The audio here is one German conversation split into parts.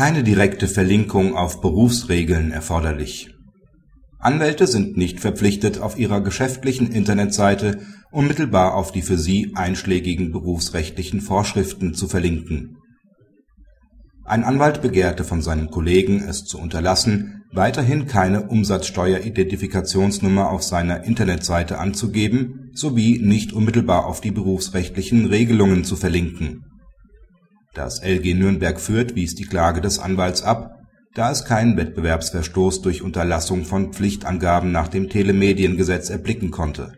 keine direkte Verlinkung auf Berufsregeln erforderlich. Anwälte sind nicht verpflichtet, auf ihrer geschäftlichen Internetseite unmittelbar auf die für sie einschlägigen berufsrechtlichen Vorschriften zu verlinken. Ein Anwalt begehrte von seinem Kollegen, es zu unterlassen, weiterhin keine Umsatzsteuer-Identifikationsnummer auf seiner Internetseite anzugeben sowie nicht unmittelbar auf die berufsrechtlichen Regelungen zu verlinken. Das LG Nürnberg Fürth wies die Klage des Anwalts ab, da es keinen Wettbewerbsverstoß durch Unterlassung von Pflichtangaben nach dem Telemediengesetz erblicken konnte.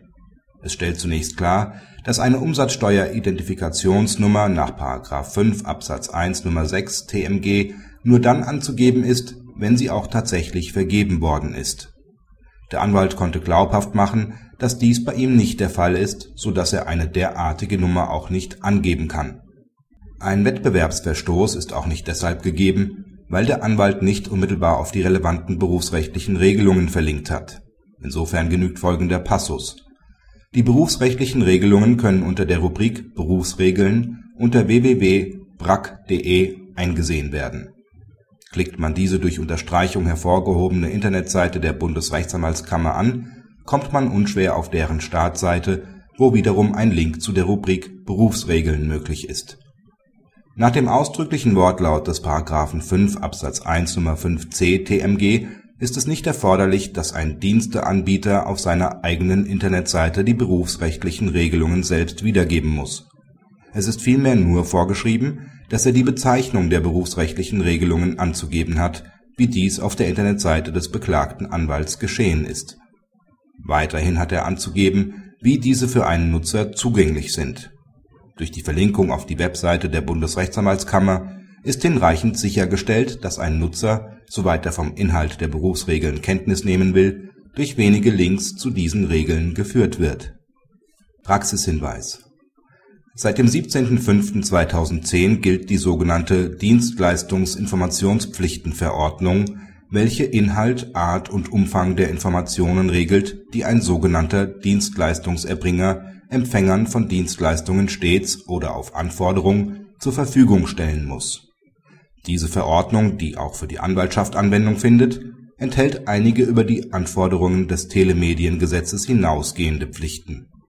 Es stellt zunächst klar, dass eine Umsatzsteuer-Identifikationsnummer nach § 5 Absatz 1 Nr. 6 TMG nur dann anzugeben ist, wenn sie auch tatsächlich vergeben worden ist. Der Anwalt konnte glaubhaft machen, dass dies bei ihm nicht der Fall ist, so dass er eine derartige Nummer auch nicht angeben kann. Ein Wettbewerbsverstoß ist auch nicht deshalb gegeben, weil der Anwalt nicht unmittelbar auf die relevanten berufsrechtlichen Regelungen verlinkt hat. Insofern genügt folgender Passus die berufsrechtlichen Regelungen können unter der Rubrik Berufsregeln unter www.brack.de eingesehen werden. Klickt man diese durch Unterstreichung hervorgehobene Internetseite der Bundesrechtsanwaltskammer an, kommt man unschwer auf deren Startseite, wo wiederum ein Link zu der Rubrik Berufsregeln möglich ist. Nach dem ausdrücklichen Wortlaut des § 5 Absatz 1 Nr. 5c TMG ist es nicht erforderlich, dass ein Diensteanbieter auf seiner eigenen Internetseite die berufsrechtlichen Regelungen selbst wiedergeben muss. Es ist vielmehr nur vorgeschrieben, dass er die Bezeichnung der berufsrechtlichen Regelungen anzugeben hat, wie dies auf der Internetseite des beklagten Anwalts geschehen ist. Weiterhin hat er anzugeben, wie diese für einen Nutzer zugänglich sind. Durch die Verlinkung auf die Webseite der Bundesrechtsanwaltskammer ist hinreichend sichergestellt, dass ein Nutzer, soweit er vom Inhalt der Berufsregeln Kenntnis nehmen will, durch wenige Links zu diesen Regeln geführt wird. Praxishinweis Seit dem 17.05.2010 gilt die sogenannte Dienstleistungsinformationspflichtenverordnung, welche Inhalt, Art und Umfang der Informationen regelt, die ein sogenannter Dienstleistungserbringer Empfängern von Dienstleistungen stets oder auf Anforderung zur Verfügung stellen muss. Diese Verordnung, die auch für die Anwaltschaft Anwendung findet, enthält einige über die Anforderungen des Telemediengesetzes hinausgehende Pflichten